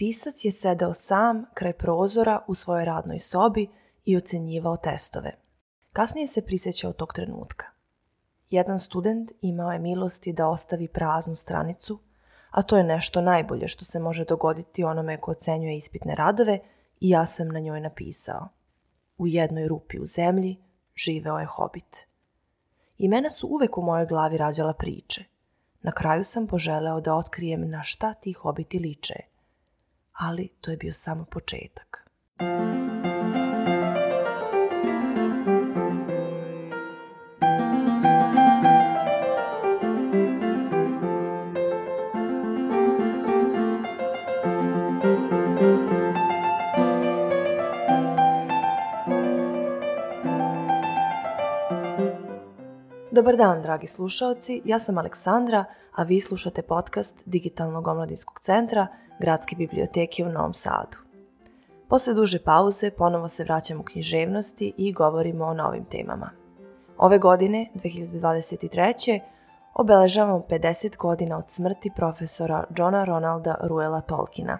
Pisac je sedeo sam kraj prozora u svojoj radnoj sobi i ocenjivao testove. Kasnije se prisjećao tog trenutka. Jedan student imao je milosti da ostavi praznu stranicu, a to je nešto najbolje što se može dogoditi onome ko ocenjuje ispitne radove i ja sam na njoj napisao. U jednoj rupi u zemlji živeo je hobit. Imena su uvek u mojoj glavi rađala priče. Na kraju sam poželeo da otkrijem na šta ti hobiti liče – ali to je bio samo početak. Dobar dan, dragi slušaoci. Ja sam Aleksandra, a vi slušate podcast Digitalnog omladinskog centra Gradske biblioteke u Novom Sadu. Posle duže pauze ponovo se vraćamo u književnosti i govorimo o novim temama. Ove godine, 2023. obeležavamo 50 godina od smrti profesora Johna Ronalda Ruela Tolkina.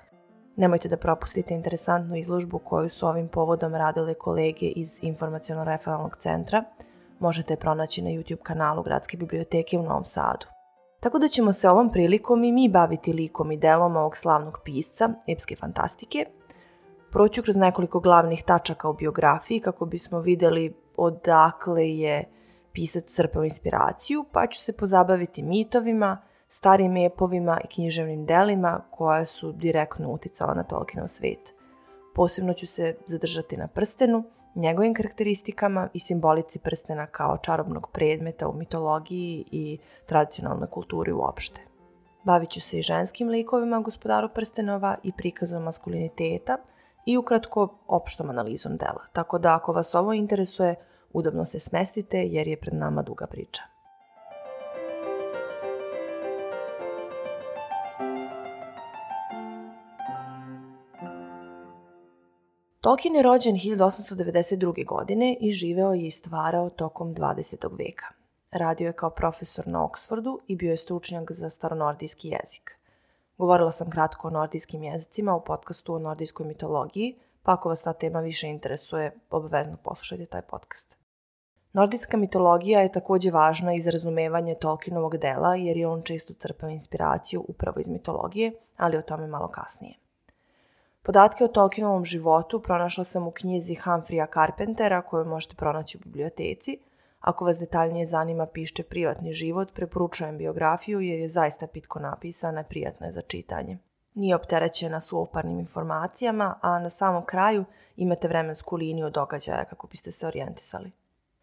Nemojte da propustite interesantnu izložbu koju su ovim povodom radile kolege iz Informaciono-referalnog centra – možete je pronaći na YouTube kanalu Gradske biblioteke u Novom Sadu. Tako da ćemo se ovom prilikom i mi baviti likom i delom ovog slavnog pisca, epske fantastike. Proću kroz nekoliko glavnih tačaka u biografiji kako bismo videli odakle je pisac crpao inspiraciju, pa ću se pozabaviti mitovima, starim epovima i književnim delima koja su direktno uticala na Tolkienov svet. Posebno ću se zadržati na prstenu – njegovim karakteristikama i simbolici prstena kao čarobnog predmeta u mitologiji i tradicionalnoj kulturi uopšte. Bavit ću se i ženskim likovima gospodaru prstenova i prikazom maskuliniteta i ukratko opštom analizom dela. Tako da ako vas ovo interesuje, udobno se smestite jer je pred nama duga priča. Tolkien je rođen 1892. godine i živeo je i stvarao tokom 20. veka. Radio je kao profesor na Oksfordu i bio je stručnjak za staronordijski jezik. Govorila sam kratko o nordijskim jezicima u podcastu o nordijskoj mitologiji, pa ako vas ta tema više interesuje, obavezno poslušajte taj podcast. Nordijska mitologija je takođe važna i za razumevanje Tolkienovog dela, jer je on često crpao inspiraciju upravo iz mitologije, ali o tome malo kasnije. Podatke o Tolkienovom životu pronašla sam u knjizi Humphreya Carpentera koju možete pronaći u biblioteci. Ako vas detaljnije zanima pišće privatni život, preporučujem biografiju jer je zaista pitko napisana, i prijatna je za čitanje. Nije opterećena suoparnim informacijama, a na samom kraju imate vremensku liniju događaja kako biste se orijentisali.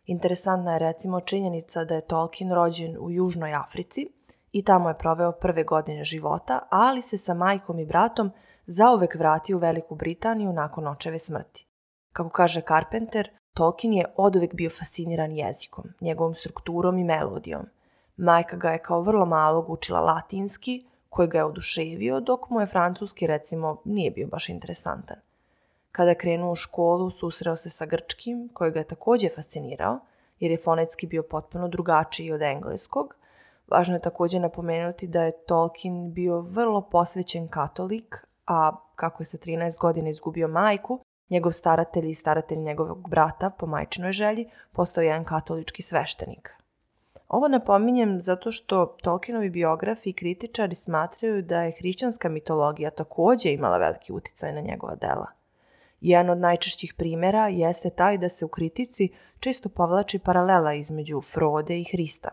Interesantna je recimo činjenica da je Tolkien rođen u Južnoj Africi i tamo je proveo prve godine života, ali se sa majkom i bratom zaovek vratio u Veliku Britaniju nakon očeve smrti. Kako kaže Carpenter, Tolkien je odovek bio fasciniran jezikom, njegovom strukturom i melodijom. Majka ga je kao vrlo malog učila latinski, koji ga je oduševio, dok mu je francuski, recimo, nije bio baš interesantan. Kada je krenuo u školu, susreo se sa grčkim, koji ga je takođe fascinirao, jer je fonetski bio potpuno drugačiji od engleskog. Važno je takođe napomenuti da je Tolkien bio vrlo posvećen katolik, a kako je sa 13 godina izgubio majku, njegov staratelj i staratelj njegovog brata po majčinoj želji postao jedan katolički sveštenik. Ovo napominjem zato što Tolkienovi biografi i kritičari smatraju da je hrišćanska mitologija takođe imala veliki uticaj na njegova dela. Jedan od najčešćih primera jeste taj da se u kritici često povlači paralela između Frode i Hrista.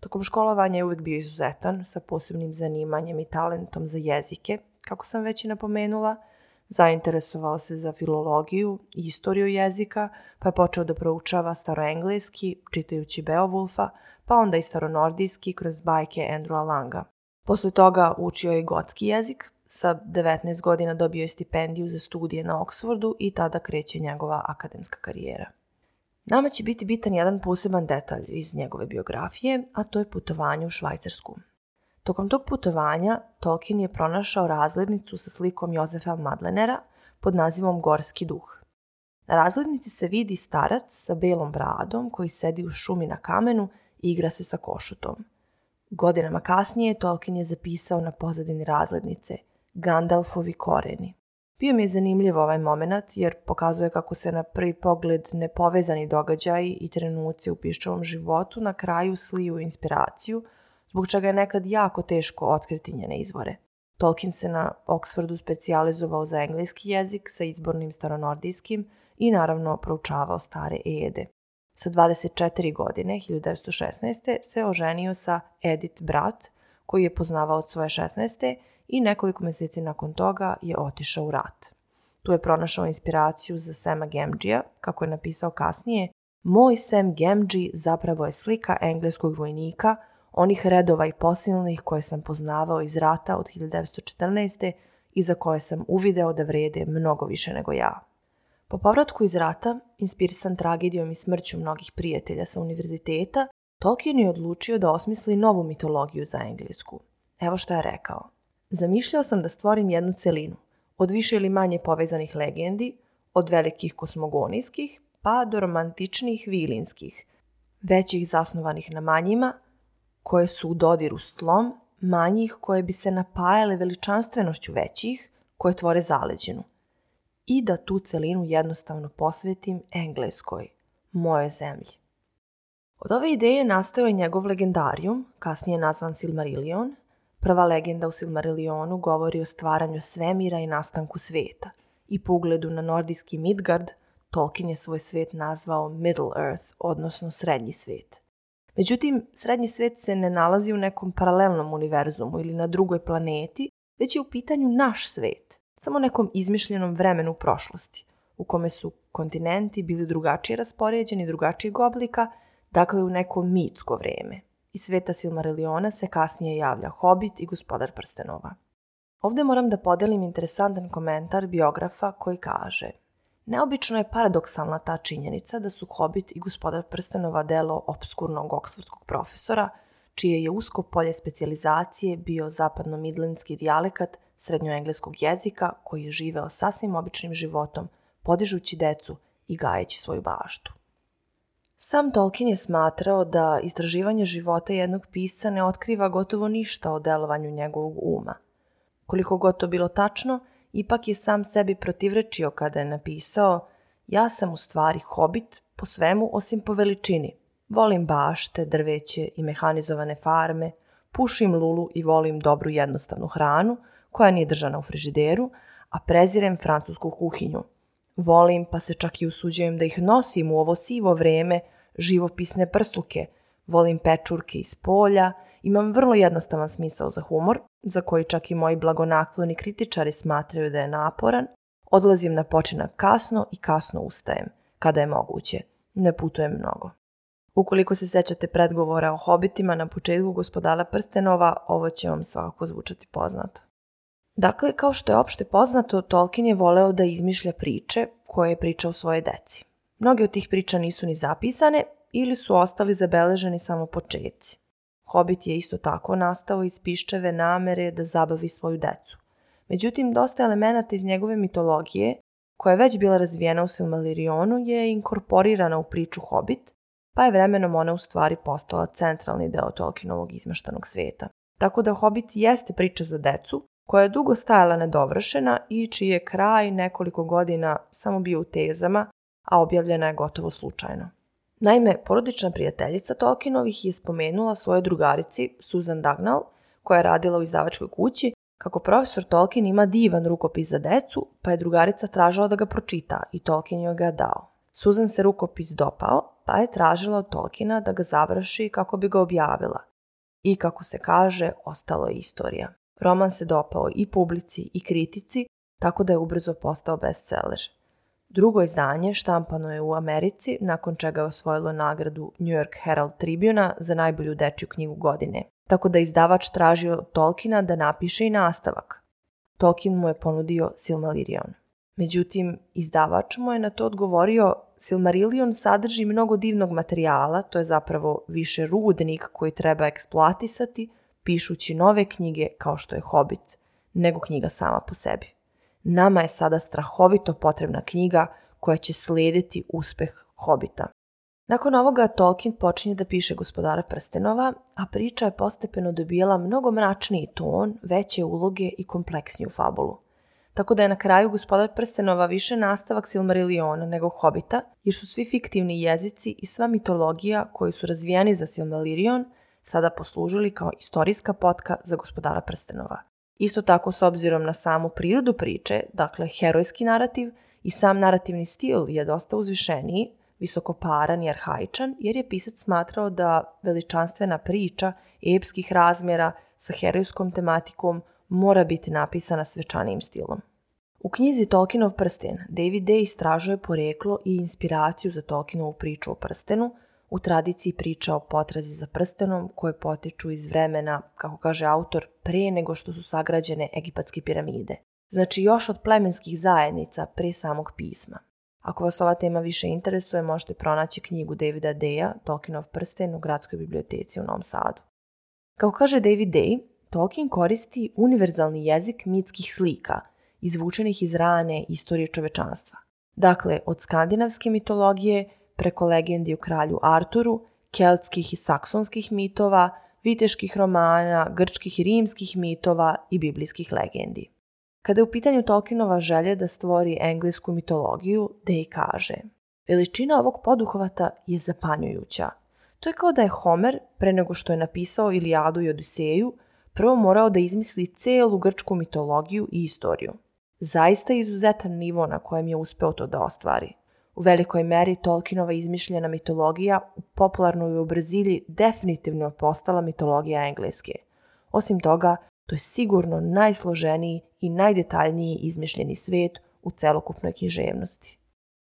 Tokom školovanja je uvek bio izuzetan, sa posebnim zanimanjem i talentom za jezike, kako sam već i napomenula, zainteresovao se za filologiju i istoriju jezika, pa je počeo da proučava staroengleski, čitajući Beowulfa, pa onda i staronordijski kroz bajke Andrewa Langa. Posle toga učio je gotski jezik, sa 19 godina dobio je stipendiju za studije na Oksfordu i tada kreće njegova akademska karijera. Nama će biti bitan jedan poseban detalj iz njegove biografije, a to je putovanje u Švajcarsku. Tokom tog putovanja Tolkien je pronašao razglednicu sa slikom Jozefa Madlenera pod nazivom Gorski duh. Na razglednici se vidi starac sa belom bradom koji sedi u šumi na kamenu i igra se sa košutom. Godinama kasnije Tolkien je zapisao na pozadini razglednice Gandalfovi koreni. Bio mi je zanimljiv ovaj moment jer pokazuje kako se na prvi pogled nepovezani događaji i trenuci u piščevom životu na kraju sliju inspiraciju – zbog čega je nekad jako teško otkriti njene izvore. Tolkien se na Oxfordu specijalizovao za engleski jezik sa izbornim staronordijskim i naravno proučavao stare ede. Sa 24 godine, 1916. se oženio sa Edith Brat, koji je poznavao od svoje 16. i nekoliko meseci nakon toga je otišao u rat. Tu je pronašao inspiraciju za Sema Gemdžija, kako je napisao kasnije, Moj Sam Gemdži zapravo je slika engleskog vojnika – onih redova i posilnih koje sam poznavao iz rata od 1914. i za koje sam uvideo da vrede mnogo više nego ja. Po povratku iz rata, inspirisan tragedijom i smrću mnogih prijatelja sa univerziteta, Tolkien je odlučio da osmisli novu mitologiju za englesku. Evo što je rekao. Zamišljao sam da stvorim jednu celinu, od više ili manje povezanih legendi, od velikih kosmogonijskih pa do romantičnih vilinskih, većih zasnovanih na manjima, koje su u dodiru s tlom, manjih koje bi se napajale veličanstvenošću većih, koje tvore zaleđinu. I da tu celinu jednostavno posvetim Engleskoj, moje zemlji. Od ove ideje nastao je njegov legendarijum, kasnije nazvan Silmarillion. Prva legenda u Silmarillionu govori o stvaranju svemira i nastanku sveta. I po ugledu na nordijski Midgard, Tolkien je svoj svet nazvao Middle Earth, odnosno srednji svet – Međutim, srednji svet se ne nalazi u nekom paralelnom univerzumu ili na drugoj planeti, već je u pitanju naš svet, samo nekom izmišljenom vremenu prošlosti, u kome su kontinenti bili drugačije raspoređeni, drugačijeg oblika, dakle u neko mitsko vreme. Iz sveta Silmariliona se kasnije javlja Hobbit i Gospodar prstenova. Ovde moram da podelim interesantan komentar biografa koji kaže Neobično je paradoksalna ta činjenica da su Hobbit i gospodar prstenova delo obskurnog oksfordskog profesora, čije je usko polje specializacije bio zapadno-midlandski dijalekat srednjoengleskog jezika koji je živeo sasvim običnim životom, podižući decu i gajeći svoju baštu. Sam Tolkien je smatrao da istraživanje života jednog pisca ne otkriva gotovo ništa o delovanju njegovog uma. Koliko god to bilo tačno, ipak je sam sebi protivrečio kada je napisao Ja sam u stvari hobit po svemu osim po veličini. Volim bašte, drveće i mehanizovane farme, pušim lulu i volim dobru jednostavnu hranu koja nije držana u frižideru, a prezirem francusku kuhinju. Volim pa se čak i usuđujem da ih nosim u ovo sivo vreme živopisne prsluke. Volim pečurke iz polja Imam vrlo jednostavan smisao za humor, za koji čak i moji blagonakloni kritičari smatraju da je naporan. Odlazim na počinak kasno i kasno ustajem, kada je moguće. Ne putujem mnogo. Ukoliko se sećate predgovora o hobitima na početku gospodara Prstenova, ovo će vam svakako zvučati poznato. Dakle, kao što je opšte poznato, Tolkien je voleo da izmišlja priče koje je pričao svoje deci. Mnoge od tih priča nisu ni zapisane ili su ostali zabeleženi samo početci. Hobbit je isto tako nastao iz piščeve namere da zabavi svoju decu. Međutim, dosta elemenata iz njegove mitologije, koja je već bila razvijena u Silmarillionu, je inkorporirana u priču Hobbit, pa je vremenom ona u stvari postala centralni deo Tolkienovog izmeštanog sveta. Tako da Hobbit jeste priča za decu, koja je dugo stajala nedovršena i čiji je kraj nekoliko godina samo bio u tezama, a objavljena je gotovo slučajno. Naime, porodična prijateljica Tolkienovih je spomenula svojoj drugarici Susan Dagnall, koja je radila u izdavačkoj kući, kako profesor Tolkien ima divan rukopis za decu, pa je drugarica tražila da ga pročita i Tolkien joj ga dao. Susan se rukopis dopao, pa je tražila od Tolkiena da ga završi kako bi ga objavila. I kako se kaže, ostalo je istorija. Roman se dopao i publici i kritici, tako da je ubrzo postao bestseller. Drugo izdanje štampano je u Americi, nakon čega je osvojilo nagradu New York Herald Tribuna za najbolju dečju knjigu godine, tako da izdavač tražio Tolkina da napiše i nastavak. Tolkien mu je ponudio Silmarillion. Međutim, izdavač mu je na to odgovorio Silmarillion sadrži mnogo divnog materijala, to je zapravo više rudnik koji treba eksploatisati, pišući nove knjige kao što je Hobbit, nego knjiga sama po sebi. Nama je sada strahovito potrebna knjiga koja će slijediti uspeh Hobita. Nakon ovoga Tolkien počinje da piše gospodara prstenova, a priča je postepeno dobijala mnogo mračniji ton, veće uloge i kompleksniju fabulu. Tako da je na kraju gospodar prstenova više nastavak Silmariliona nego Hobita, jer su svi fiktivni jezici i sva mitologija koji su razvijeni za Silmarilion sada poslužili kao istorijska potka za gospodara prstenova. Isto tako s obzirom na samu prirodu priče, dakle herojski narativ i sam narativni stil je dosta uzvišeniji, visokoparan i arhaičan, jer je pisac smatrao da veličanstvena priča epskih razmjera sa herojskom tematikom mora biti napisana svečanim stilom. U knjizi Tolkienov prsten David Day istražuje poreklo i inspiraciju za Tolkienovu priču o prstenu – u tradiciji priča o potrazi za prstenom koje potiču iz vremena, kako kaže autor, pre nego što su sagrađene egipatske piramide. Znači još od plemenskih zajednica pre samog pisma. Ako vas ova tema više interesuje, možete pronaći knjigu Davida Deja, Tolkienov prsten, u Gradskoj biblioteci u Novom Sadu. Kako kaže David Day, Tolkien koristi univerzalni jezik mitskih slika, izvučenih iz rane istorije čovečanstva. Dakle, od skandinavske mitologije – preko legendi o kralju Arturu, keltskih i saksonskih mitova, viteških romana, grčkih i rimskih mitova i biblijskih legendi. Kada je u pitanju Tolkienova želje da stvori englesku mitologiju, Day kaže Veličina ovog poduhvata je zapanjujuća. To je kao da je Homer, pre nego što je napisao Iliadu i Odiseju, prvo morao da izmisli celu grčku mitologiju i istoriju. Zaista je izuzetan nivo na kojem je uspeo to da ostvari. U velikoj meri Tolkienova izmišljena mitologija, popularno je u Braziliji, definitivno postala mitologija engleske. Osim toga, to je sigurno najsloženiji i najdetaljniji izmišljeni svet u celokupnoj književnosti.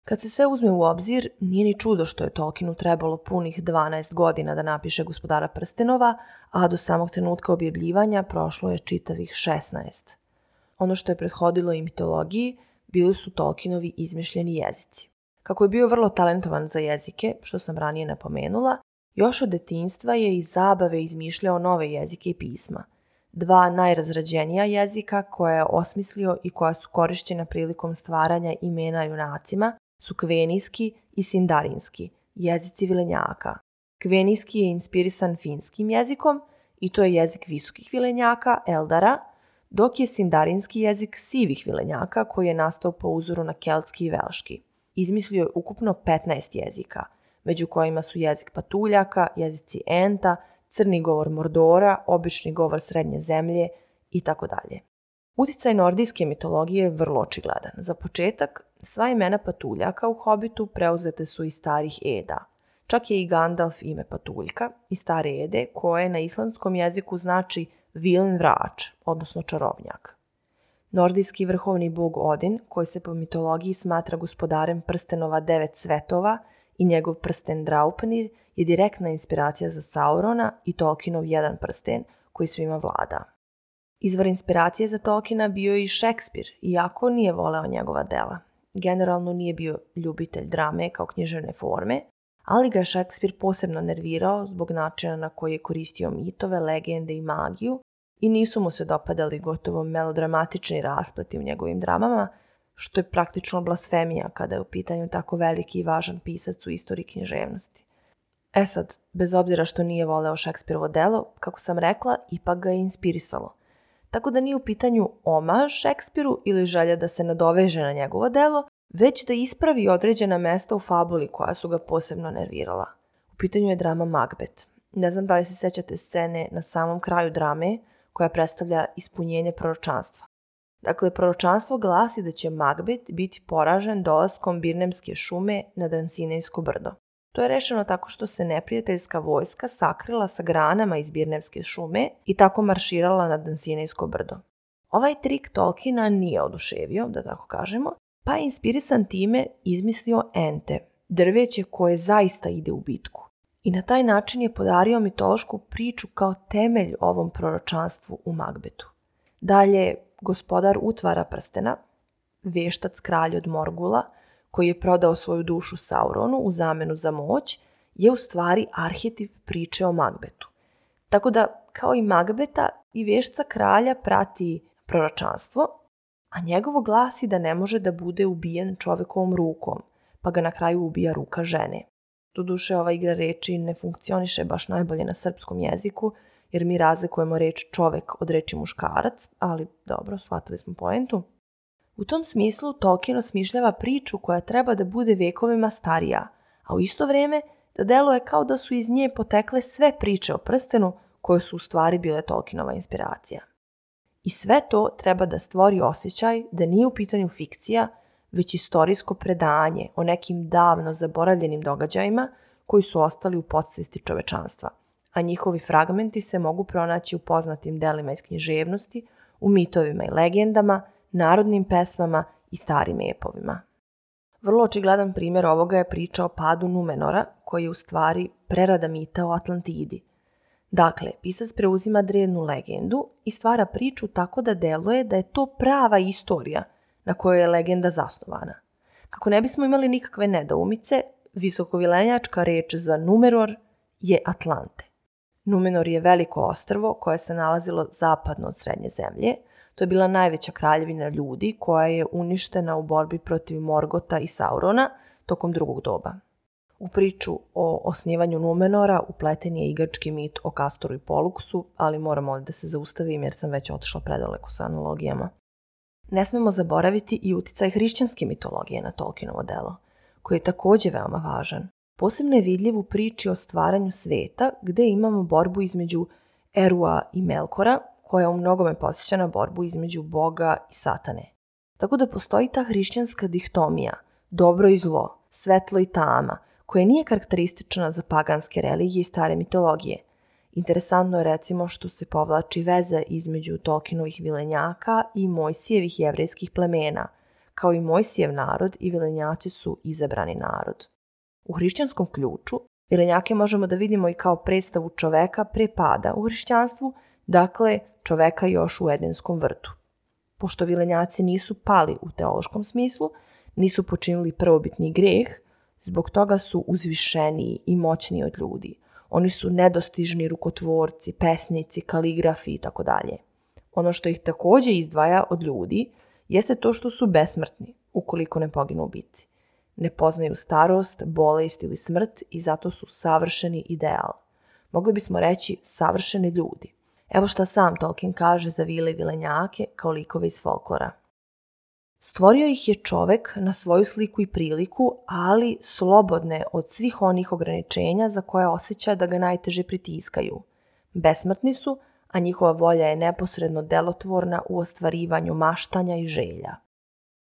Kad se sve uzme u obzir, nije ni čudo što je Tolkienu trebalo punih 12 godina da napiše gospodara prstenova, a do samog trenutka objavljivanja prošlo je čitavih 16. Ono što je prethodilo i mitologiji bili su Tolkienovi izmišljeni jezici. Kako je bio vrlo talentovan za jezike, što sam ranije napomenula, još od detinstva je iz zabave izmišljao nove jezike i pisma. Dva najrazrađenija jezika koje je osmislio i koja su korišćena prilikom stvaranja imena junacima su kvenijski i sindarinski, jezici vilenjaka. Kvenijski je inspirisan finskim jezikom i to je jezik visokih vilenjaka, eldara, dok je sindarinski jezik sivih vilenjaka koji je nastao po uzoru na keltski i velški – izmislio je ukupno 15 jezika, među kojima su jezik patuljaka, jezici enta, crni govor Mordora, obični govor Srednje zemlje i tako dalje. Uticaj nordijske mitologije je vrlo očigledan. Za početak, sva imena patuljaka u Hobitu preuzete su iz starih Eda. Čak je i Gandalf ime patuljka iz stare Ede, koje na islandskom jeziku znači vilen vrač, odnosno čarobnjak. Nordijski vrhovni bog Odin, koji se po mitologiji smatra gospodarem prstenova devet svetova i njegov prsten Draupnir, je direktna inspiracija za Saurona i Tolkienov jedan prsten, koji svima vlada. Izvor inspiracije za Tolkiena bio je i Šekspir, iako nije voleo njegova dela. Generalno nije bio ljubitelj drame kao književne forme, ali ga je Šekspir posebno nervirao zbog načina na koji je koristio mitove, legende i magiju i nisu mu se dopadali gotovo melodramatični raspleti u njegovim dramama, što je praktično blasfemija kada je u pitanju tako veliki i važan pisac u istoriji književnosti. E sad, bez obzira što nije voleo Šekspirovo delo, kako sam rekla, ipak ga je inspirisalo. Tako da nije u pitanju omaž Šekspiru ili želja da se nadoveže na njegovo delo, već da ispravi određena mesta u fabuli koja su ga posebno nervirala. U pitanju je drama Macbeth. Ne znam da li se sećate scene na samom kraju drame, koja predstavlja ispunjenje proročanstva. Dakle, proročanstvo glasi da će Magbet biti poražen dolaskom Birnemske šume na Dancinejsko brdo. To je rešeno tako što se neprijateljska vojska sakrila sa granama iz Birnemske šume i tako marširala na Dancinejsko brdo. Ovaj trik Tolkiena nije oduševio, da tako kažemo, pa je inspirisan time izmislio ente, drveće koje zaista ide u bitku i na taj način je podario mitološku priču kao temelj ovom proročanstvu u Magbetu. Dalje, gospodar utvara prstena, veštac kralj od Morgula, koji je prodao svoju dušu Sauronu u zamenu za moć, je u stvari arhetip priče o Magbetu. Tako da, kao i Magbeta, i vešca kralja prati proročanstvo, a njegovo glasi da ne može da bude ubijen čovekovom rukom, pa ga na kraju ubija ruka žene. Doduše, ova igra reči ne funkcioniše baš najbolje na srpskom jeziku, jer mi razlikujemo reč čovek od reči muškarac, ali dobro, shvatili smo poentu. U tom smislu Tolkien osmišljava priču koja treba da bude vekovima starija, a u isto vreme da deluje kao da su iz nje potekle sve priče o prstenu koje su u stvari bile Tolkienova inspiracija. I sve to treba da stvori osjećaj da nije u pitanju fikcija, već istorijsko predanje o nekim davno zaboravljenim događajima koji su ostali u podsvesti čovečanstva, a njihovi fragmenti se mogu pronaći u poznatim delima iz književnosti, u mitovima i legendama, narodnim pesmama i starim epovima. Vrlo očigledan primjer ovoga je priča o padu Numenora, koji je u stvari prerada mita o Atlantidi. Dakle, pisac preuzima drevnu legendu i stvara priču tako da deluje da je to prava istorija, na kojoj je legenda zasnovana. Kako ne bismo imali nikakve nedoumice, visokovilenjačka reč za Numeror je Atlante. Numenor je veliko ostrvo koje se nalazilo zapadno od srednje zemlje. To je bila najveća kraljevina ljudi koja je uništena u borbi protiv Morgota i Saurona tokom drugog doba. U priču o osnivanju Numenora upleten je igrački mit o Kastoru i Poluksu, ali moram ovde da se zaustavim jer sam već otišla predaleko sa analogijama ne smemo zaboraviti i uticaj hrišćanske mitologije na Tolkienovo delo, koji je takođe veoma važan. Posebno je vidljiv u priči o stvaranju sveta, gde imamo borbu između Erua i Melkora, koja u mnogome posjeća na borbu između Boga i Satane. Tako da postoji ta hrišćanska dihtomija, dobro i zlo, svetlo i tama, koja nije karakteristična za paganske religije i stare mitologije – Interesantno je recimo što se povlači veza između Tolkienovih vilenjaka i Mojsijevih jevrejskih plemena. Kao i Mojsijev narod i vilenjaci su izabrani narod. U hrišćanskom ključu vilenjake možemo da vidimo i kao predstavu čoveka pre pada u hrišćanstvu, dakle čoveka još u Edenskom vrtu. Pošto vilenjaci nisu pali u teološkom smislu, nisu počinili prvobitni greh, zbog toga su uzvišeniji i moćniji od ljudi – Oni su nedostižni rukotvorci, pesnici, kaligrafi i tako dalje. Ono što ih takođe izdvaja od ljudi jeste to što su besmrtni, ukoliko ne poginu u bici. Ne poznaju starost, bolest ili smrt i zato su savršeni ideal. Mogli bismo reći savršeni ljudi. Evo šta sam Tolkien kaže za vile i vilenjake kao likove iz folklora – Stvorio ih je čovek na svoju sliku i priliku, ali slobodne od svih onih ograničenja za koje osjeća da ga najteže pritiskaju. Besmrtni su, a njihova volja je neposredno delotvorna u ostvarivanju maštanja i želja.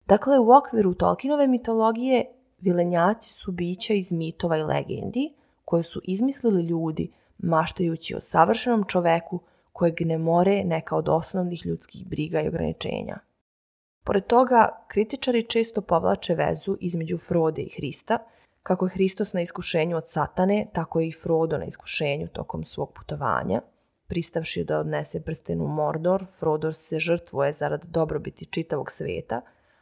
Dakle, u okviru Tolkienove mitologije vilenjaci su bića iz mitova i legendi koje su izmislili ljudi maštajući o savršenom čoveku kojeg ne more neka od osnovnih ljudskih briga i ograničenja. Pored toga, kritičari često povlače vezu između Frode i Hrista, kako je Hristos na iskušenju od satane, tako je i Frodo na iskušenju tokom svog putovanja. Pristavši da odnese prsten u Mordor, Frodor se žrtvuje zarad dobrobiti čitavog sveta,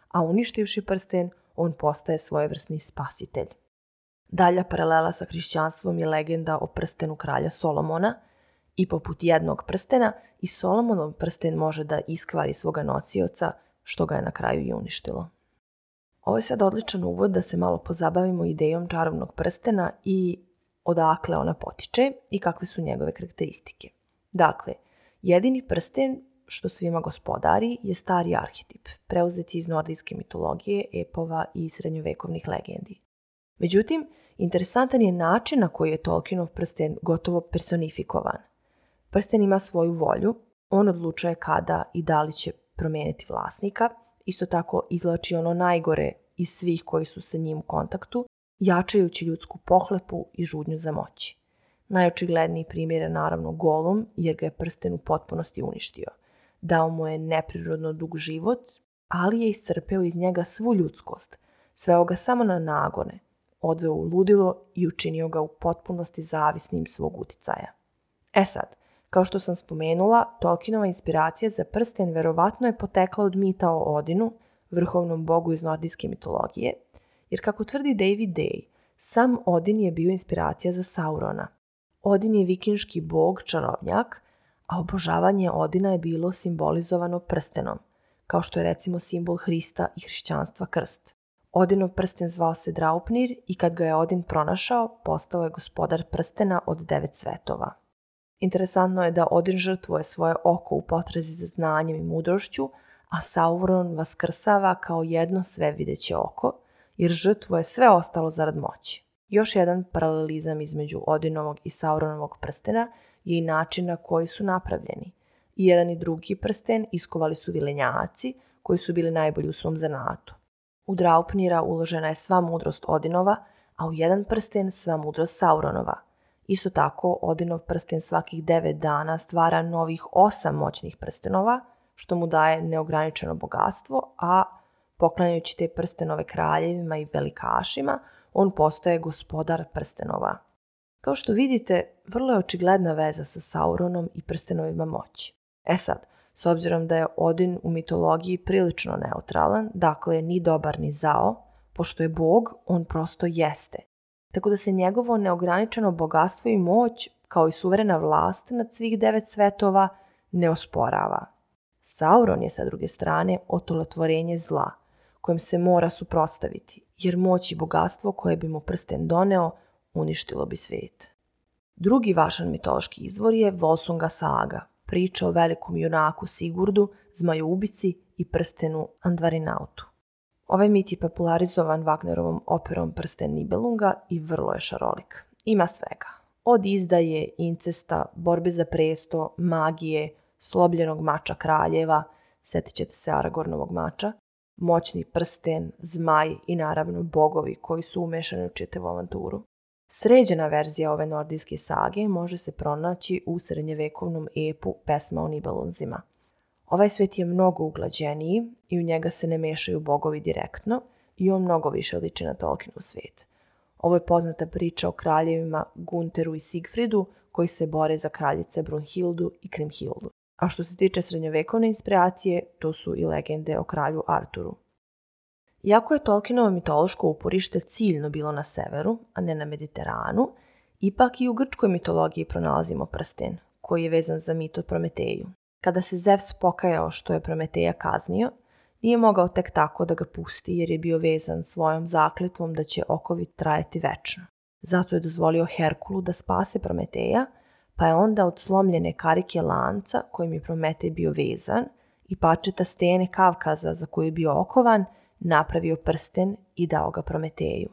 a uništivši prsten, on postaje svojevrsni spasitelj. Dalja paralela sa hrišćanstvom je legenda o prstenu kralja Solomona i poput jednog prstena i Solomonov prsten može da iskvari svoga nosioca – što ga je na kraju i uništilo. Ovo je sad odličan uvod da se malo pozabavimo idejom čarobnog prstena i odakle ona potiče i kakve su njegove karakteristike. Dakle, jedini prsten što svima gospodari je stari arhetip, preuzeti iz nordijske mitologije, epova i srednjovekovnih legendi. Međutim, interesantan je način na koji je Tolkienov prsten gotovo personifikovan. Prsten ima svoju volju, on odlučuje kada i da li će promijeniti vlasnika, isto tako izlači ono najgore iz svih koji su sa njim u kontaktu, jačajući ljudsku pohlepu i žudnju za moći. Najočigledniji primjer je naravno Golum, jer ga je prsten u potpunosti uništio. Dao mu je neprirodno dug život, ali je iscrpeo iz njega svu ljudskost, sveo ga samo na nagone, odveo u ludilo i učinio ga u potpunosti zavisnim svog uticaja. E sad, Kao što sam spomenula, Tolkienova inspiracija za prsten verovatno je potekla od mita o Odinu, vrhovnom bogu iz nordijske mitologije, jer kako tvrdi David Day, sam Odin je bio inspiracija za Saurona. Odin je vikinški bog, čarobnjak, a obožavanje Odina je bilo simbolizovano prstenom, kao što je recimo simbol Hrista i hrišćanstva krst. Odinov prsten zvao se Draupnir i kad ga je Odin pronašao, postao je gospodar prstena od devet svetova. Interesantno je da Odin žrtvuje svoje oko u potrazi za znanjem i mudrošću, a Sauron vaskrsava kao jedno svevideće oko, jer žrtvuje sve ostalo zarad moći. Još jedan paralelizam između Odinovog i Sauronovog prstena je i način na koji su napravljeni. I jedan i drugi prsten iskovali su vilenjaci, koji su bili najbolji u svom zanatu. U Draupnira uložena je sva mudrost Odinova, a u jedan prsten sva mudrost Sauronova – Isto tako, Odinov prsten svakih 9 dana stvara novih 8 moćnih prstenova, što mu daje neograničeno bogatstvo, a poklanjajući te prstenove kraljevima i velikašima, on postaje gospodar prstenova. Kao što vidite, vrlo je očigledna veza sa Sauronom i prstenovima moći. E sad, s obzirom da je Odin u mitologiji prilično neutralan, dakle ni dobar ni zao, pošto je bog, on prosto jeste tako da se njegovo neograničeno bogatstvo i moć, kao i suverena vlast nad svih devet svetova, ne osporava. Sauron je sa druge strane otolotvorenje zla, kojem se mora suprotstaviti, jer moć i bogatstvo koje bi mu prsten doneo uništilo bi svet. Drugi važan mitološki izvor je Volsunga saga, priča o velikom junaku Sigurdu, zmajoubici i prstenu Andvarinautu. Ovaj mit je popularizovan Wagnerovom operom Prsten Nibelunga i vrlo je šarolik. Ima svega. Od izdaje, incesta, borbe za presto, magije, slobljenog mača kraljeva, setit ćete se Aragornovog mača, moćni prsten, zmaj i naravno bogovi koji su umešani u čitavu avanturu. Sređena verzija ove nordijske sage može se pronaći u srednjevekovnom epu Pesma o Nibelunzima – Ovaj svet je mnogo uglađeniji i u njega se ne mešaju bogovi direktno i on mnogo više liči na Tolkienov svet. Ovo je poznata priča o kraljevima Gunteru i Sigfridu koji se bore za kraljice Brunhildu i Krimhildu. A što se tiče srednjovekovne inspiracije, to su i legende o kralju Arturu. Iako je Tolkienovo mitološko uporište ciljno bilo na severu, a ne na Mediteranu, ipak i u grčkoj mitologiji pronalazimo prsten, koji je vezan za mit o Prometeju, Kada se Zevs pokajao što je Prometeja kaznio, nije mogao tek tako da ga pusti jer je bio vezan svojom zakletvom da će okovi trajati večno. Zato je dozvolio Herkulu da spase Prometeja, pa je onda od slomljene karike lanca kojim je Prometej bio vezan i pačeta stene Kavkaza za koju je bio okovan, napravio prsten i dao ga Prometeju.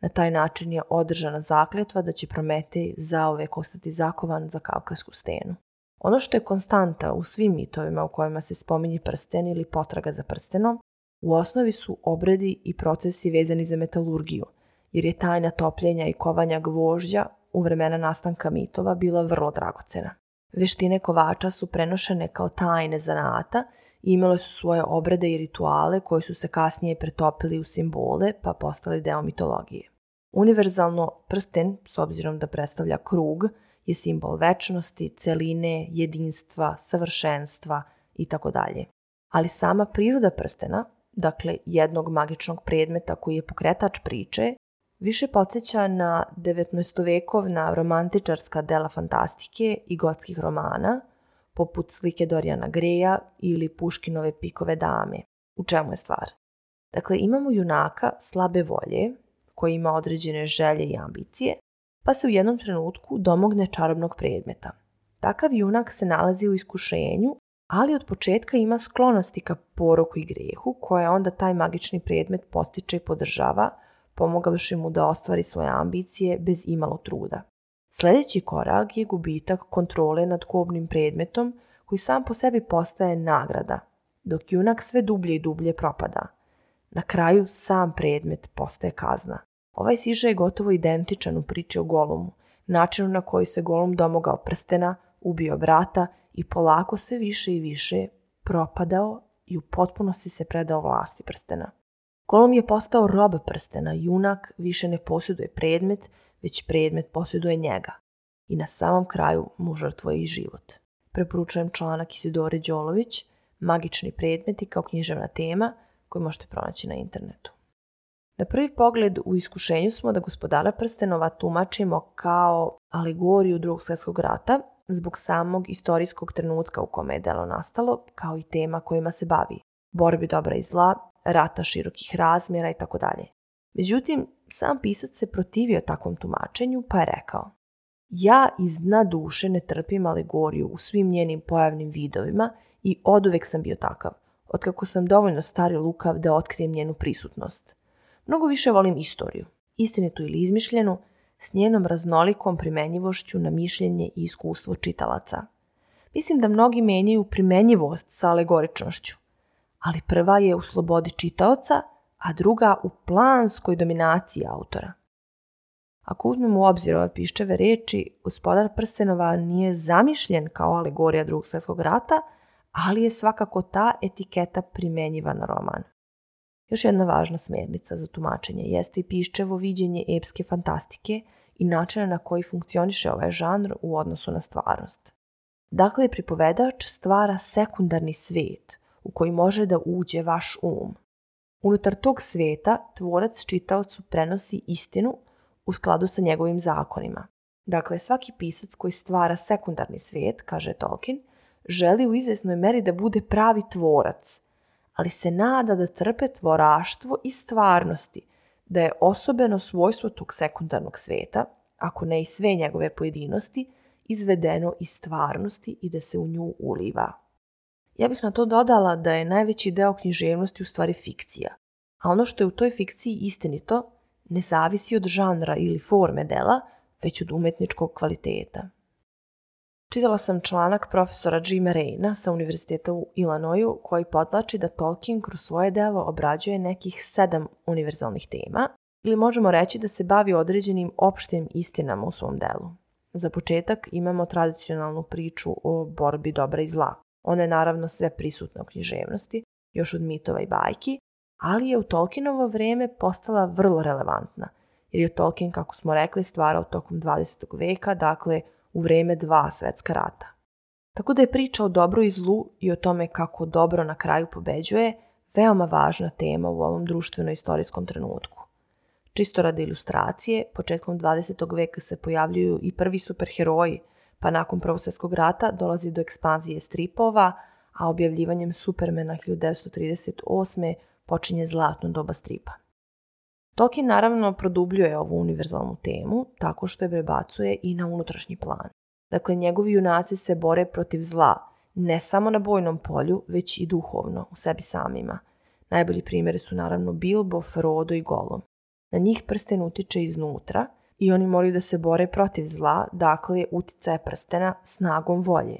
Na taj način je održana zakletva da će Prometej zaovek ostati zakovan za Kavkasku stenu. Ono što je konstanta u svim mitovima u kojima se spominje prsten ili potraga za prstenom, u osnovi su obredi i procesi vezani za metalurgiju, jer je tajna topljenja i kovanja gvožđa u vremena nastanka mitova bila vrlo dragocena. Veštine kovača su prenošene kao tajne zanata i imale su svoje obrede i rituale koji su se kasnije pretopili u simbole pa postali deo mitologije. Univerzalno prsten, s obzirom da predstavlja krug, je simbol večnosti, celine, jedinstva, savršenstva i tako dalje. Ali sama priroda prstena, dakle jednog magičnog predmeta koji je pokretač priče, više podsjeća na 19-vekovna romantičarska dela fantastike i gotskih romana, poput slike Dorijana Greja ili Puškinove pikove dame. U čemu je stvar? Dakle, imamo junaka slabe volje, koji ima određene želje i ambicije, pa se u jednom trenutku domogne čarobnog predmeta. Takav junak se nalazi u iskušenju, ali od početka ima sklonosti ka poroku i grehu, koja onda taj magični predmet postiče i podržava, pomogavši mu da ostvari svoje ambicije bez imalo truda. Sljedeći korak je gubitak kontrole nad kobnim predmetom koji sam po sebi postaje nagrada, dok junak sve dublje i dublje propada. Na kraju sam predmet postaje kazna. Ovaj siže je gotovo identičan u priči o Golumu, načinu na koji se Golum domogao prstena, ubio brata i polako se više i više propadao i u potpunosti se predao vlasti prstena. Golum je postao rob prstena, junak više ne posjeduje predmet, već predmet posjeduje njega. I na samom kraju mu žrtvuje i život. Preporučujem članak Isidore Đolović, Magični predmeti kao književna tema koju možete pronaći na internetu. Na prvi pogled u iskušenju smo da gospodara Prstenova tumačimo kao alegoriju drugog svjetskog rata zbog samog istorijskog trenutka u kome je delo nastalo, kao i tema kojima se bavi, borbi dobra i zla, rata širokih razmjera dalje. Međutim, sam pisac se protivio takvom tumačenju pa je rekao ja iz dna duše ne trpim alegoriju u svim njenim pojavnim vidovima i oduvek sam bio takav, otkako sam dovoljno stari lukav da otkrijem njenu prisutnost. Mnogo više volim istoriju, istinitu ili izmišljenu, s njenom raznolikom primenjivošću na mišljenje i iskustvo čitalaca. Mislim da mnogi menjaju primenjivost sa alegoričnošću, ali prva je u slobodi čitaoca, a druga u planskoj dominaciji autora. Ako uzmemo u obzir ove piščeve reči, gospodar Prstenova nije zamišljen kao alegorija drugog svjetskog rata, ali je svakako ta etiketa primenjiva na roman. Još jedna važna smernica za tumačenje jeste i piščevo viđenje epske fantastike i načina na koji funkcioniše ovaj žanr u odnosu na stvarnost. Dakle, pripovedač stvara sekundarni svet u koji može da uđe vaš um. Unutar tog sveta tvorac čitaocu prenosi istinu u skladu sa njegovim zakonima. Dakle, svaki pisac koji stvara sekundarni svet, kaže Tolkien, želi u izvesnoj meri da bude pravi tvorac – ali se nada da trpe tvoraštvo i stvarnosti, da je osobeno svojstvo tog sekundarnog sveta, ako ne i sve njegove pojedinosti, izvedeno iz stvarnosti i da se u nju uliva. Ja bih na to dodala da je najveći deo književnosti u stvari fikcija, a ono što je u toj fikciji istinito ne zavisi od žanra ili forme dela, već od umetničkog kvaliteta. Čitala sam članak profesora Jima Reina sa Univerziteta u Ilanoju koji podlači da Tolkien kroz svoje delo obrađuje nekih sedam univerzalnih tema ili možemo reći da se bavi određenim opštim istinama u svom delu. Za početak imamo tradicionalnu priču o borbi dobra i zla. Ona je naravno sve prisutna u književnosti, još od mitova i bajki, ali je u Tolkienovo vreme postala vrlo relevantna, jer je Tolkien, kako smo rekli, stvarao tokom 20. veka, dakle u vreme dva svetska rata. Tako da je priča o dobru i zlu i o tome kako dobro na kraju pobeđuje veoma važna tema u ovom društveno-istorijskom trenutku. Čisto radi ilustracije, početkom 20. veka se pojavljuju i prvi superheroji, pa nakon Prvog svjetskog rata dolazi do ekspanzije stripova, a objavljivanjem Supermana 1938. počinje zlatno doba stripa. Tolkien naravno produbljuje ovu univerzalnu temu tako što je prebacuje i na unutrašnji plan. Dakle, njegovi junaci se bore protiv zla, ne samo na bojnom polju, već i duhovno, u sebi samima. Najbolji primjeri su naravno Bilbo, Frodo i Gollum. Na njih prsten utiče iznutra i oni moraju da se bore protiv zla, dakle uticaje prstena snagom volje.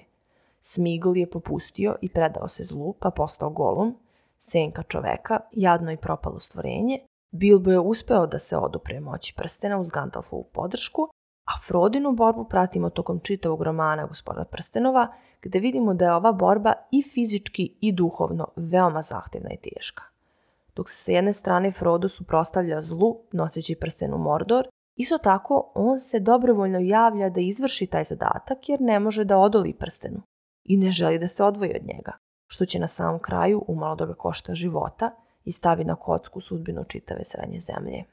Smigl je popustio i predao se zlu, pa postao Golum, senka čoveka, jadno i propalo stvorenje, Bilbo je uspeo da se odupre moći prstena uz Gandalfovu podršku, a Frodinu borbu pratimo tokom čitavog romana Gospoda prstenova, gde vidimo da je ova borba i fizički i duhovno veoma zahtevna i teška. Dok se sa jedne strane Frodo suprostavlja zlu, noseći prsten u Mordor, isto tako on se dobrovoljno javlja da izvrši taj zadatak jer ne može da odoli prstenu i ne želi da se odvoji od njega, što će na samom kraju umalo da ga košta života – i stavi na kocku sudbinu čitave srednje zemlje.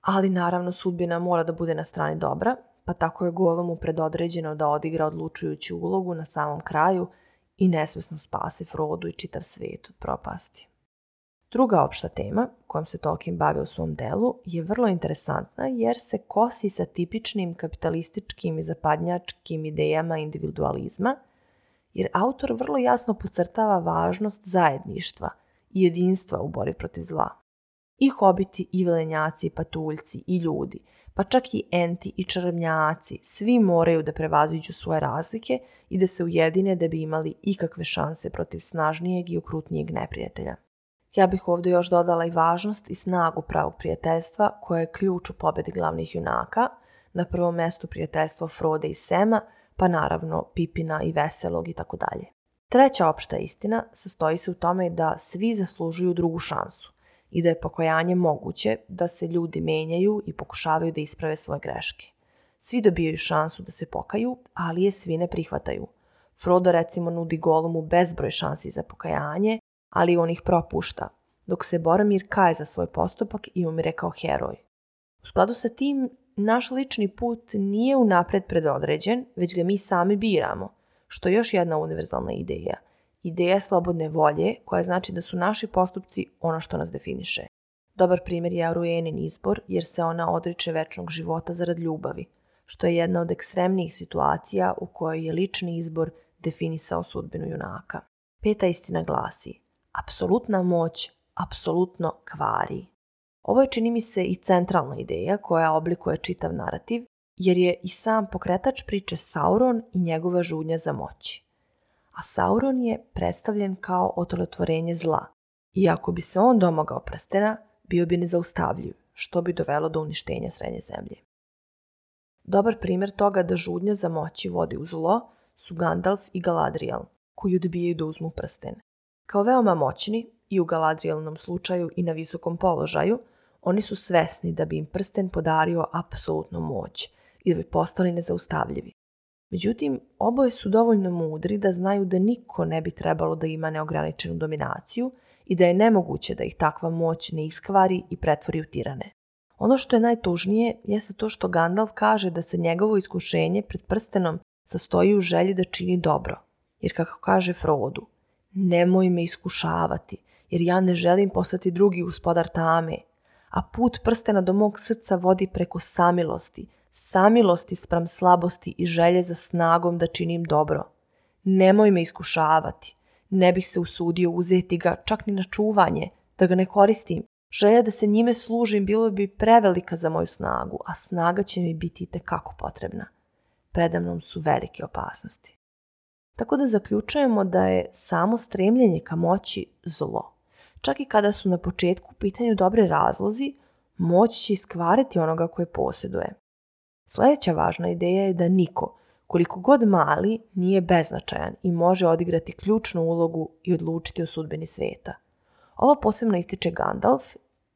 Ali naravno sudbina mora da bude na strani dobra, pa tako je Golomu predodređeno da odigra odlučujuću ulogu na samom kraju i nesvesno spase Frodu i čitav svet od propasti. Druga opšta tema kojom se Tolkien bave u svom delu je vrlo interesantna jer se kosi sa tipičnim kapitalističkim i zapadnjačkim idejama individualizma, jer autor vrlo jasno pocrtava važnost zajedništva – i jedinstva u borbi protiv zla. I hobiti, i vilenjaci, i patuljci, i ljudi, pa čak i enti i čarobnjaci, svi moraju da prevaziđu svoje razlike i da se ujedine da bi imali ikakve šanse protiv snažnijeg i okrutnijeg neprijatelja. Ja bih ovdje još dodala i važnost i snagu pravog prijateljstva koja je ključ u pobedi glavnih junaka, na prvom mestu prijateljstvo Frode i Sema, pa naravno Pipina i Veselog i tako dalje. Treća opšta istina sastoji se u tome da svi zaslužuju drugu šansu i da je pokajanje moguće da se ljudi menjaju i pokušavaju da isprave svoje greške. Svi dobijaju šansu da se pokaju, ali je svi ne prihvataju. Frodo recimo nudi Golumu bezbroj šansi za pokajanje, ali on ih propušta, dok se Boromir kaje za svoj postupak i umire kao heroj. U skladu sa tim, naš lični put nije unapred predodređen, već ga mi sami biramo – što je još jedna univerzalna ideja. Ideja slobodne volje, koja znači da su naši postupci ono što nas definiše. Dobar primjer je Arujenin izbor, jer se ona odriče večnog života zarad ljubavi, što je jedna od ekstremnijih situacija u kojoj je lični izbor definisao sudbinu junaka. Peta istina glasi, apsolutna moć apsolutno kvari. Ovo je čini mi se i centralna ideja koja oblikuje čitav narativ jer je i sam pokretač priče Sauron i njegova žudnja za moći. A Sauron je predstavljen kao otolotvorenje zla, i ako bi se on domogao prstena, bio bi nezaustavljiv, što bi dovelo do uništenja Srednje zemlje. Dobar primer toga da žudnja za moći vodi u zlo su Gandalf i Galadriel, koji odbijaju da uzmu prsten. Kao veoma moćni, i u Galadrielnom slučaju i na visokom položaju, oni su svesni da bi im prsten podario apsolutnu moć, ili postali nezaustavljivi. Međutim, oboje su dovoljno mudri da znaju da niko ne bi trebalo da ima neograničenu dominaciju i da je nemoguće da ih takva moć ne iskvari i pretvori u tirane. Ono što je najtužnije jeste to što Gandalf kaže da se njegovo iskušenje pred prstenom sastoji u želji da čini dobro. Jer kako kaže Frodu, nemoj me iskušavati, jer ja ne želim postati drugi gospodar tame, a put prstena do mog srca vodi preko samilosti, samilosti spram slabosti i želje za snagom da činim dobro. Nemoj me iskušavati. Ne bih se usudio uzeti ga čak ni na čuvanje, da ga ne koristim. Želja da se njime služim bilo bi prevelika za moju snagu, a snaga će mi biti tekako potrebna. Predamnom su velike opasnosti. Tako da zaključujemo da je samo stremljenje ka moći zlo. Čak i kada su na početku u pitanju dobre razlozi, moć će iskvariti onoga koje posjeduje. Sljedeća važna ideja je da niko, koliko god mali, nije beznačajan i može odigrati ključnu ulogu i odlučiti o sudbini sveta. Ovo posebno ističe Gandalf,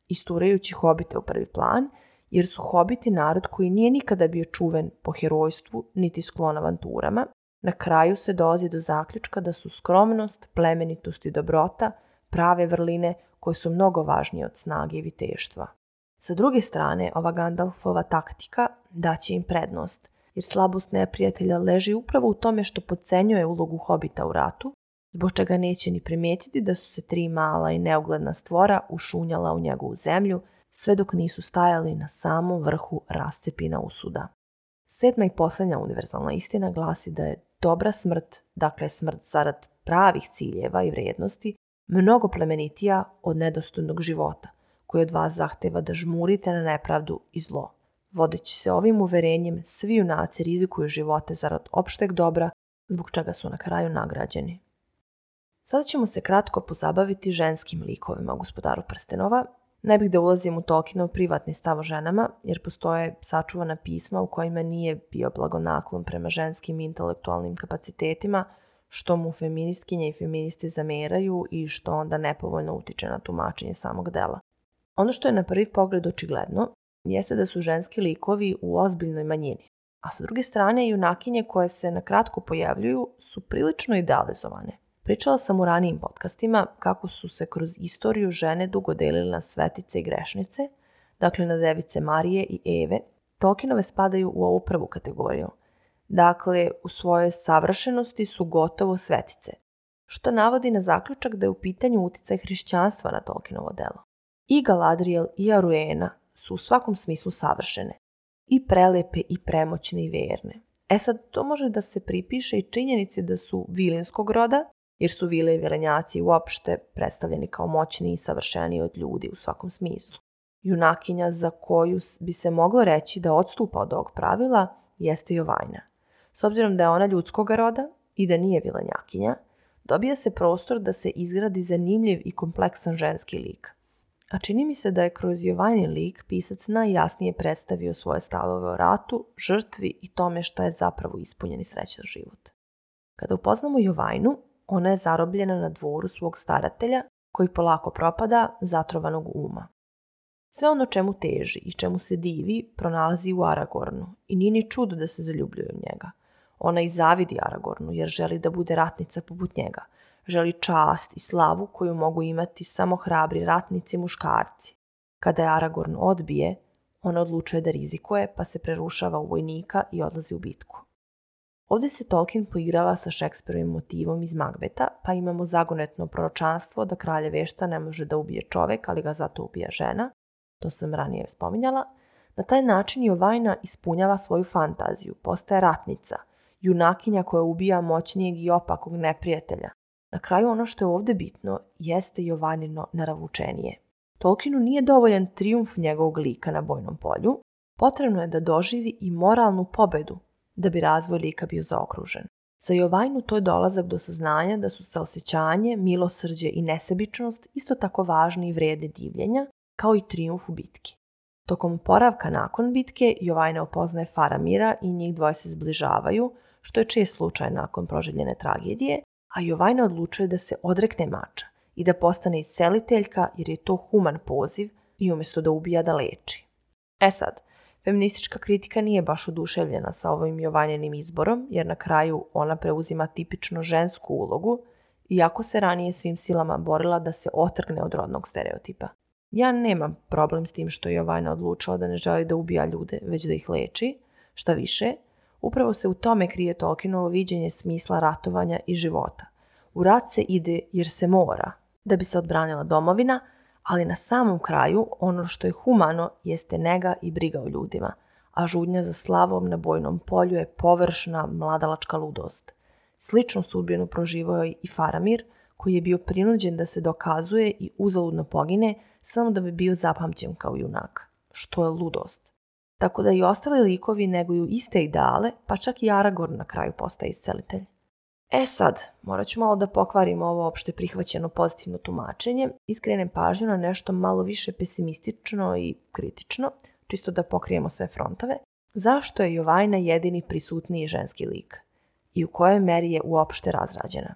isturajući hobite u prvi plan, jer su hobiti narod koji nije nikada bio čuven po herojstvu niti sklon avanturama, na kraju se dolazi do zaključka da su skromnost, plemenitost i dobrota prave vrline koje su mnogo važnije od snage i viteštva. Sa druge strane, ova Gandalfova taktika daće im prednost, jer slabost neprijatelja leži upravo u tome što podcenjuje ulogu hobita u ratu, zbog čega neće ni primetiti da su se tri mala i neugledna stvora ušunjala u njegovu zemlju, sve dok nisu stajali na samom vrhu rascepina usuda. Sedma i poslednja univerzalna istina glasi da je dobra smrt, dakle smrt zarad pravih ciljeva i vrijednosti, mnogo plemenitija od nedostojnog života – koji od vas zahteva da žmurite na nepravdu i zlo. Vodeći se ovim uverenjem, svi junaci rizikuju živote zarad opšteg dobra, zbog čega su na kraju nagrađeni. Sada ćemo se kratko pozabaviti ženskim likovima gospodaru Prstenova. Ne bih da ulazim u Tokinov privatni stav o ženama, jer postoje sačuvana pisma u kojima nije bio blagonaklon prema ženskim intelektualnim kapacitetima, što mu feministkinje i feministi zameraju i što onda nepovoljno utiče na tumačenje samog dela. Ono što je na prvi pogled očigledno jeste da su ženski likovi u ozbiljnoj manjini, a sa druge strane junakinje koje se na kratko pojavljuju su prilično idealizovane. Pričala sam u ranijim podcastima kako su se kroz istoriju žene dugo delile na svetice i grešnice, dakle na device Marije i Eve. Tolkienove spadaju u ovu prvu kategoriju. Dakle, u svojoj savršenosti su gotovo svetice, što navodi na zaključak da je u pitanju uticaj hrišćanstva na Tolkienovo delo. I Galadriel i Aruena su u svakom smislu savršene. I prelepe i premoćne i verne. E sad, to može da se pripiše i činjenici da su vilinskog roda, jer su vile i vilenjaci uopšte predstavljeni kao moćni i savršeni od ljudi u svakom smislu. Junakinja za koju bi se moglo reći da odstupa od ovog pravila jeste Jovajna. S obzirom da je ona ljudskog roda i da nije vilenjakinja, dobija se prostor da se izgradi zanimljiv i kompleksan ženski lik – a čini mi se da je kroz Jovani lik pisac najjasnije predstavio svoje stavove o ratu, žrtvi i tome šta je zapravo ispunjen i srećan život. Kada upoznamo Jovajnu, ona je zarobljena na dvoru svog staratelja, koji polako propada zatrovanog uma. Sve ono čemu teži i čemu se divi pronalazi u Aragornu i nije ni čudo da se zaljubljuje u njega. Ona i zavidi Aragornu jer želi da bude ratnica poput njega – želi čast i slavu koju mogu imati samo hrabri ratnici muškarci. Kada je Aragorn odbije, on odlučuje da rizikuje, pa se prerušava u vojnika i odlazi u bitku. Ovde se Tolkien poigrava sa Šekspirovim motivom iz Magbeta, pa imamo zagonetno proročanstvo da kralje vešta ne može da ubije čovek, ali ga zato ubija žena, to sam ranije spominjala. Na taj način Jovajna ispunjava svoju fantaziju, postaje ratnica, junakinja koja ubija moćnijeg i opakog neprijatelja, Na kraju ono što je ovde bitno jeste Jovanino naravučenije. Tolkienu nije dovoljan trijumf njegovog lika na bojnom polju, potrebno je da doživi i moralnu pobedu da bi razvoj lika bio zaokružen. Za Jovajnu to je dolazak do saznanja da su saosećanje, milosrđe i nesebičnost isto tako važni i vredni divljenja, kao i trijumf u bitki. Tokom poravka nakon bitke, Jovajna opoznaje Faramira i njih dvoje se zbližavaju, što je čest slučaj nakon proživljene tragedije, a Jovajna odlučuje da se odrekne mača i da postane isceliteljka jer je to human poziv i umjesto da ubija da leči. E sad, feministička kritika nije baš oduševljena sa ovim Jovanjenim izborom jer na kraju ona preuzima tipično žensku ulogu iako se ranije svim silama borila da se otrgne od rodnog stereotipa. Ja nemam problem s tim što je Jovajna odlučila da ne želi da ubija ljude, već da ih leči. Šta više, Upravo se u tome krije Tolkienovo viđenje smisla ratovanja i života. U rat se ide jer se mora, da bi se odbranila domovina, ali na samom kraju ono što je humano jeste nega i briga o ljudima, a žudnja za slavom na bojnom polju je površna mladalačka ludost. Sličnu sudbinu proživao je i Faramir, koji je bio prinuđen da se dokazuje i uzaludno pogine samo da bi bio zapamćen kao junak. Što je ludost? tako da i ostali likovi neguju iste ideale, pa čak i Aragorn na kraju postaje iscelitelj. E sad, morat ću malo da pokvarim ovo opšte prihvaćeno pozitivno tumačenje i skrenem pažnju na nešto malo više pesimistično i kritično, čisto da pokrijemo sve frontove. Zašto je Jovajna jedini prisutniji ženski lik? I u kojoj meri je uopšte razrađena?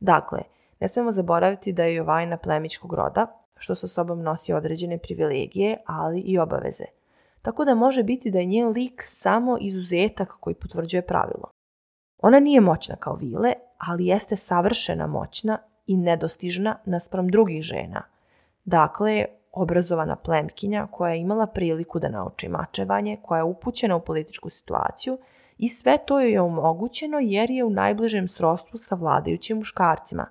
Dakle, ne smemo zaboraviti da je Jovajna plemičkog roda, što sa sobom nosi određene privilegije, ali i obaveze – tako da može biti da je njen lik samo izuzetak koji potvrđuje pravilo. Ona nije moćna kao Vile, ali jeste savršena moćna i nedostižna naspram drugih žena. Dakle, obrazovana plemkinja koja je imala priliku da nauči mačevanje, koja je upućena u političku situaciju i sve to joj je omogućeno jer je u najbližem srostvu sa vladajućim muškarcima.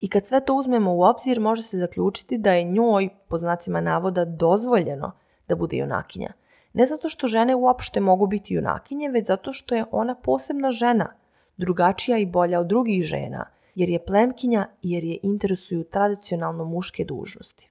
I kad sve to uzmemo u obzir, može se zaključiti da je njoj, po znacima navoda, dozvoljeno da bude junakinja, Ne zato što žene uopšte mogu biti junakinje, već zato što je ona posebna žena, drugačija i bolja od drugih žena, jer je plemkinja i jer je interesuju tradicionalno muške dužnosti.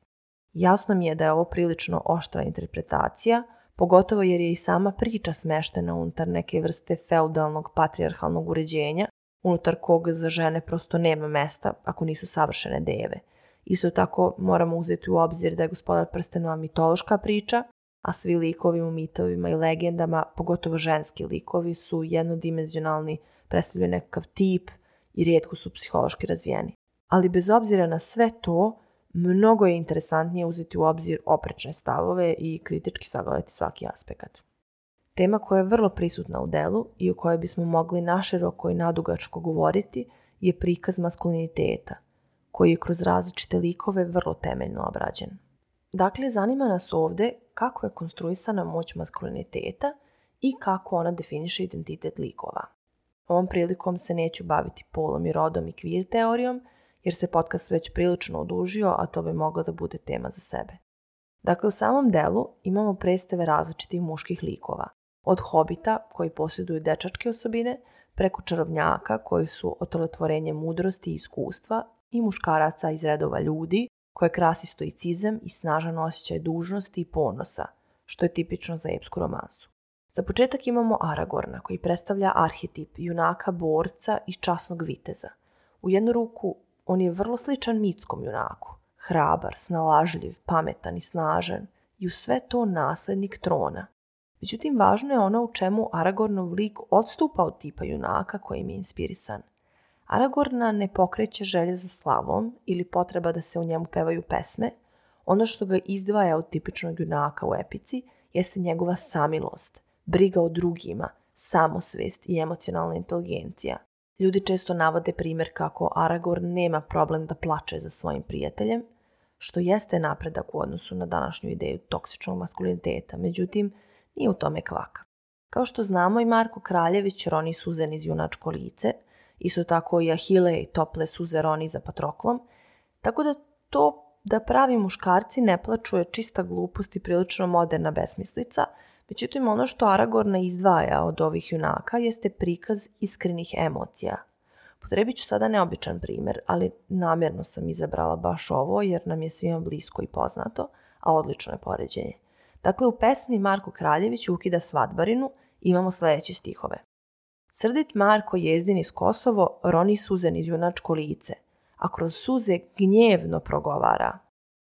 Jasno mi je da je ovo prilično oštra interpretacija, pogotovo jer je i sama priča smeštena unutar neke vrste feudalnog patrijarhalnog uređenja, unutar kog za žene prosto nema mesta ako nisu savršene deve. Isto tako moramo uzeti u obzir da je gospodar prstenova mitološka priča a svi likovi u mitovima i legendama, pogotovo ženski likovi, su jednodimenzionalni, predstavljaju nekakav tip i rijetko su psihološki razvijeni. Ali bez obzira na sve to, mnogo je interesantnije uzeti u obzir oprečne stavove i kritički sagledati svaki aspekt. Tema koja je vrlo prisutna u delu i o kojoj bismo mogli naširoko i nadugačko govoriti je prikaz maskuliniteta, koji je kroz različite likove vrlo temeljno obrađen. Dakle, zanima nas ovde kako je konstruisana moć maskuliniteta i kako ona definiše identitet likova. Ovom prilikom se neću baviti polom i rodom i queer teorijom, jer se podcast već prilično odužio, a to bi mogla da bude tema za sebe. Dakle, u samom delu imamo predstave različitih muških likova, od hobita koji posjeduju dečačke osobine, preko čarobnjaka koji su otelotvorenje mudrosti i iskustva i muškaraca iz redova ljudi koje krasi stoicizam i snažan osjećaj dužnosti i ponosa, što je tipično za epsku romansu. Za početak imamo Aragorna, koji predstavlja arhetip junaka, borca i časnog viteza. U jednu ruku, on je vrlo sličan mitskom junaku. Hrabar, snalažljiv, pametan i snažan i u sve to naslednik trona. Međutim, važno je ono u čemu Aragornov lik odstupa od tipa junaka kojim je inspirisan – Aragorna ne pokreće želje za slavom ili potreba da se u njemu pevaju pesme. Ono što ga izdvaja od tipičnog junaka u epici jeste njegova samilost, briga o drugima, samosvest i emocionalna inteligencija. Ljudi često navode primjer kako Aragorn nema problem da plače za svojim prijateljem, što jeste napredak u odnosu na današnju ideju toksičnog maskuliniteta, međutim, nije u tome kvaka. Kao što znamo i Marko Kraljević roni suzen iz junačko lice – isto tako i ahile i tople suze roni za patroklom, tako da to da pravi muškarci ne plaču je čista glupost i prilično moderna besmislica, međutim ono što Aragorna izdvaja od ovih junaka jeste prikaz iskrenih emocija. Potrebit ću sada neobičan primer, ali namjerno sam izabrala baš ovo jer nam je svima blisko i poznato, a odlično je poređenje. Dakle, u pesmi Marko Kraljević ukida svadbarinu imamo sledeće stihove. Srdit Marko jezdin iz Kosovo roni suze niz junačko lice, a kroz suze gnjevno progovara.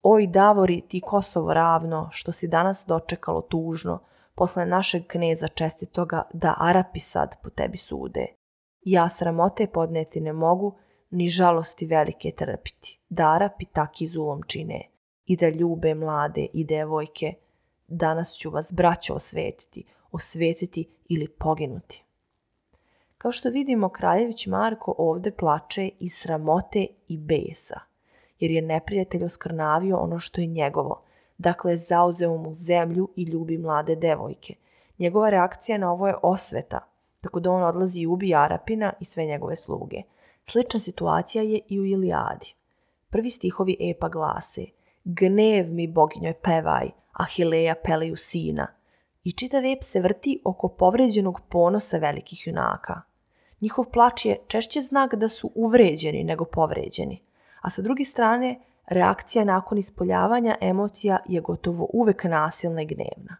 Oj Davori, ti Kosovo ravno, što si danas dočekalo tužno, posle našeg kneza čestitoga da Arapi sad po tebi sude. Ja sramote podneti ne mogu, ni žalosti velike trpiti, da Arapi taki zulom čine i da ljube mlade i devojke. Danas ću vas, braćo, osvetiti, osvetiti ili poginuti. Kao što vidimo, Kraljević Marko ovde plače i sramote i besa, jer je neprijatelj oskrnavio ono što je njegovo. Dakle, zauzeo mu zemlju i ljubi mlade devojke. Njegova reakcija na ovo je osveta, tako da on odlazi i ubi Arapina i sve njegove sluge. Slična situacija je i u Iliadi. Prvi stihovi epa glase Gnev mi boginjoj pevaj, Ahileja peleju sina. I čitav ep se vrti oko povređenog ponosa velikih junaka – Njihov plač je češće znak da su uvređeni nego povređeni, a sa druge strane, reakcija nakon ispoljavanja emocija je gotovo uvek nasilna i gnevna.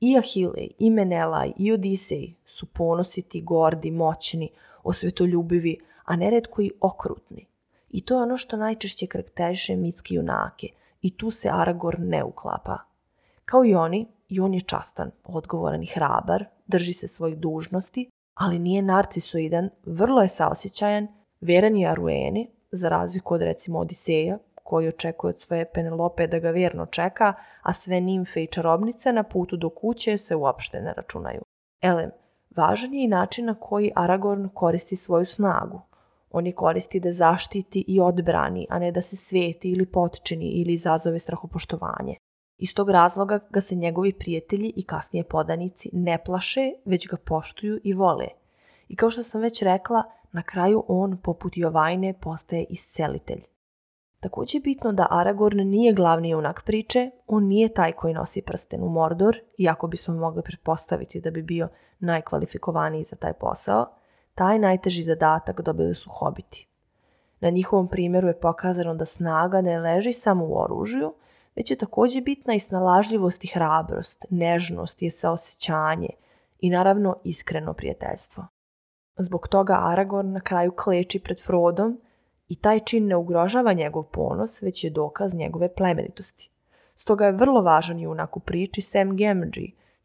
I Ahilej, i Menelaj, i Odisej su ponositi, gordi, moćni, osvetoljubivi, a neretko i okrutni. I to je ono što najčešće karakteriše mitske junake i tu se Aragorn ne uklapa. Kao i oni, i on je častan, odgovoran i hrabar, drži se svojih dužnosti, ali nije narcisoidan, vrlo je saosjećajan, veran je Arueni, za razliku od recimo Odiseja, koji očekuje od svoje Penelope da ga verno čeka, a sve nimfe i čarobnice na putu do kuće se uopšte ne računaju. Elem, važan je i način na koji Aragorn koristi svoju snagu. On je koristi da zaštiti i odbrani, a ne da se sveti ili potčini ili izazove strahopoštovanje. Iz tog razloga ga se njegovi prijatelji i kasnije podanici ne plaše, već ga poštuju i vole. I kao što sam već rekla, na kraju on, poput Jovajne, postaje iscelitelj. Takođe je bitno da Aragorn nije glavni junak priče, on nije taj koji nosi prsten u Mordor, iako bismo mogli pretpostaviti da bi bio najkvalifikovaniji za taj posao, taj najteži zadatak dobili su hobiti. Na njihovom primjeru je pokazano da snaga ne leži samo u oružju – već je također bitna i snalažljivost i hrabrost, nežnost i saosećanje i naravno iskreno prijateljstvo. Zbog toga Aragorn na kraju kleči pred Frodom i taj čin ne ugrožava njegov ponos, već je dokaz njegove plemenitosti. Stoga je vrlo važan junak u priči Sam Gamgee,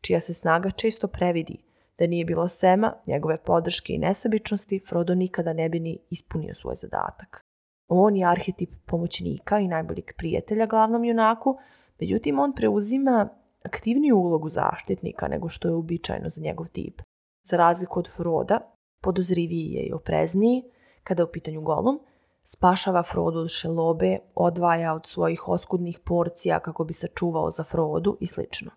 čija se snaga često previdi. Da nije bilo Sema, njegove podrške i nesebičnosti, Frodo nikada ne bi ni ispunio svoj zadatak. On je arhetip pomoćnika i najboljeg prijatelja glavnom junaku, međutim on preuzima aktivniju ulogu zaštitnika nego što je uobičajeno za njegov tip. Za razliku od Froda, podozriviji je i oprezniji, kada je u pitanju Golum, spašava Frodu od šelobe, odvaja od svojih oskudnih porcija kako bi sačuvao za Frodu i slično.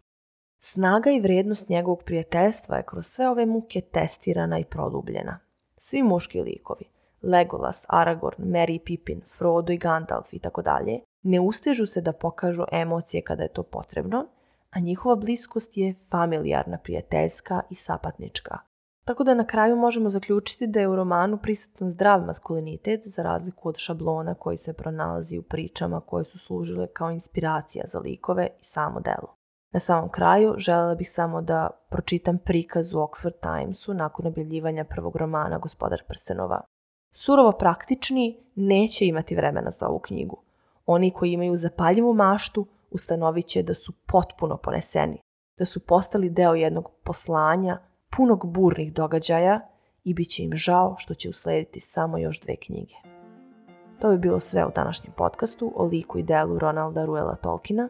Snaga i vrednost njegovog prijateljstva je kroz sve ove muke testirana i produbljena. Svi muški likovi, Legolas, Aragorn, Merry i Pippin, Frodo i Gandalf i tako dalje, ne ustežu se da pokažu emocije kada je to potrebno, a njihova bliskost je familijarna, prijateljska i sapatnička. Tako da na kraju možemo zaključiti da je u romanu prisutan zdrav maskulinitet za razliku od šablona koji se pronalazi u pričama koje su služile kao inspiracija za likove i samo delo. Na samom kraju želela bih samo da pročitam prikaz u Oxford Timesu nakon objavljivanja prvog romana Gospodar Prstenova. Surovo praktični neće imati vremena za ovu knjigu. Oni koji imaju zapaljivu maštu ustanovit će da su potpuno poneseni, da su postali deo jednog poslanja punog burnih događaja i bit će im žao što će uslediti samo još dve knjige. To bi bilo sve u današnjem podcastu o liku i delu Ronalda Ruela Tolkina.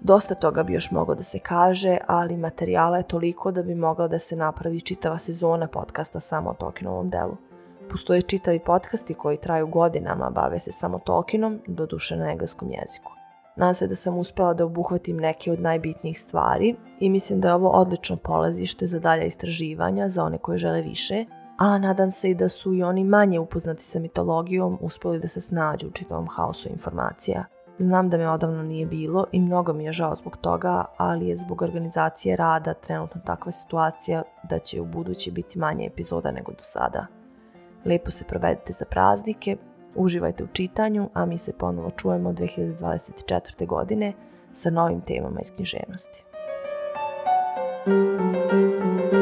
Dosta toga bi još moglo da se kaže, ali materijala je toliko da bi mogla da se napravi čitava sezona podcasta samo o Tolkienovom delu – postoje čitavi podcasti koji traju godinama, bave se samo Tolkienom, doduše na engleskom jeziku. Nadam se da sam uspela da obuhvatim neke od najbitnijih stvari i mislim da je ovo odlično polazište za dalja istraživanja za one koji žele više, a nadam se i da su i oni manje upoznati sa mitologijom uspeli da se snađu u čitavom haosu informacija. Znam da me odavno nije bilo i mnogo mi je žao zbog toga, ali je zbog organizacije rada trenutno takva situacija da će u budući biti manje epizoda nego do sada. Lepo se provedite za praznike, uživajte u čitanju, a mi se ponovo čujemo 2024. godine sa novim temama iz književnosti. Thank you.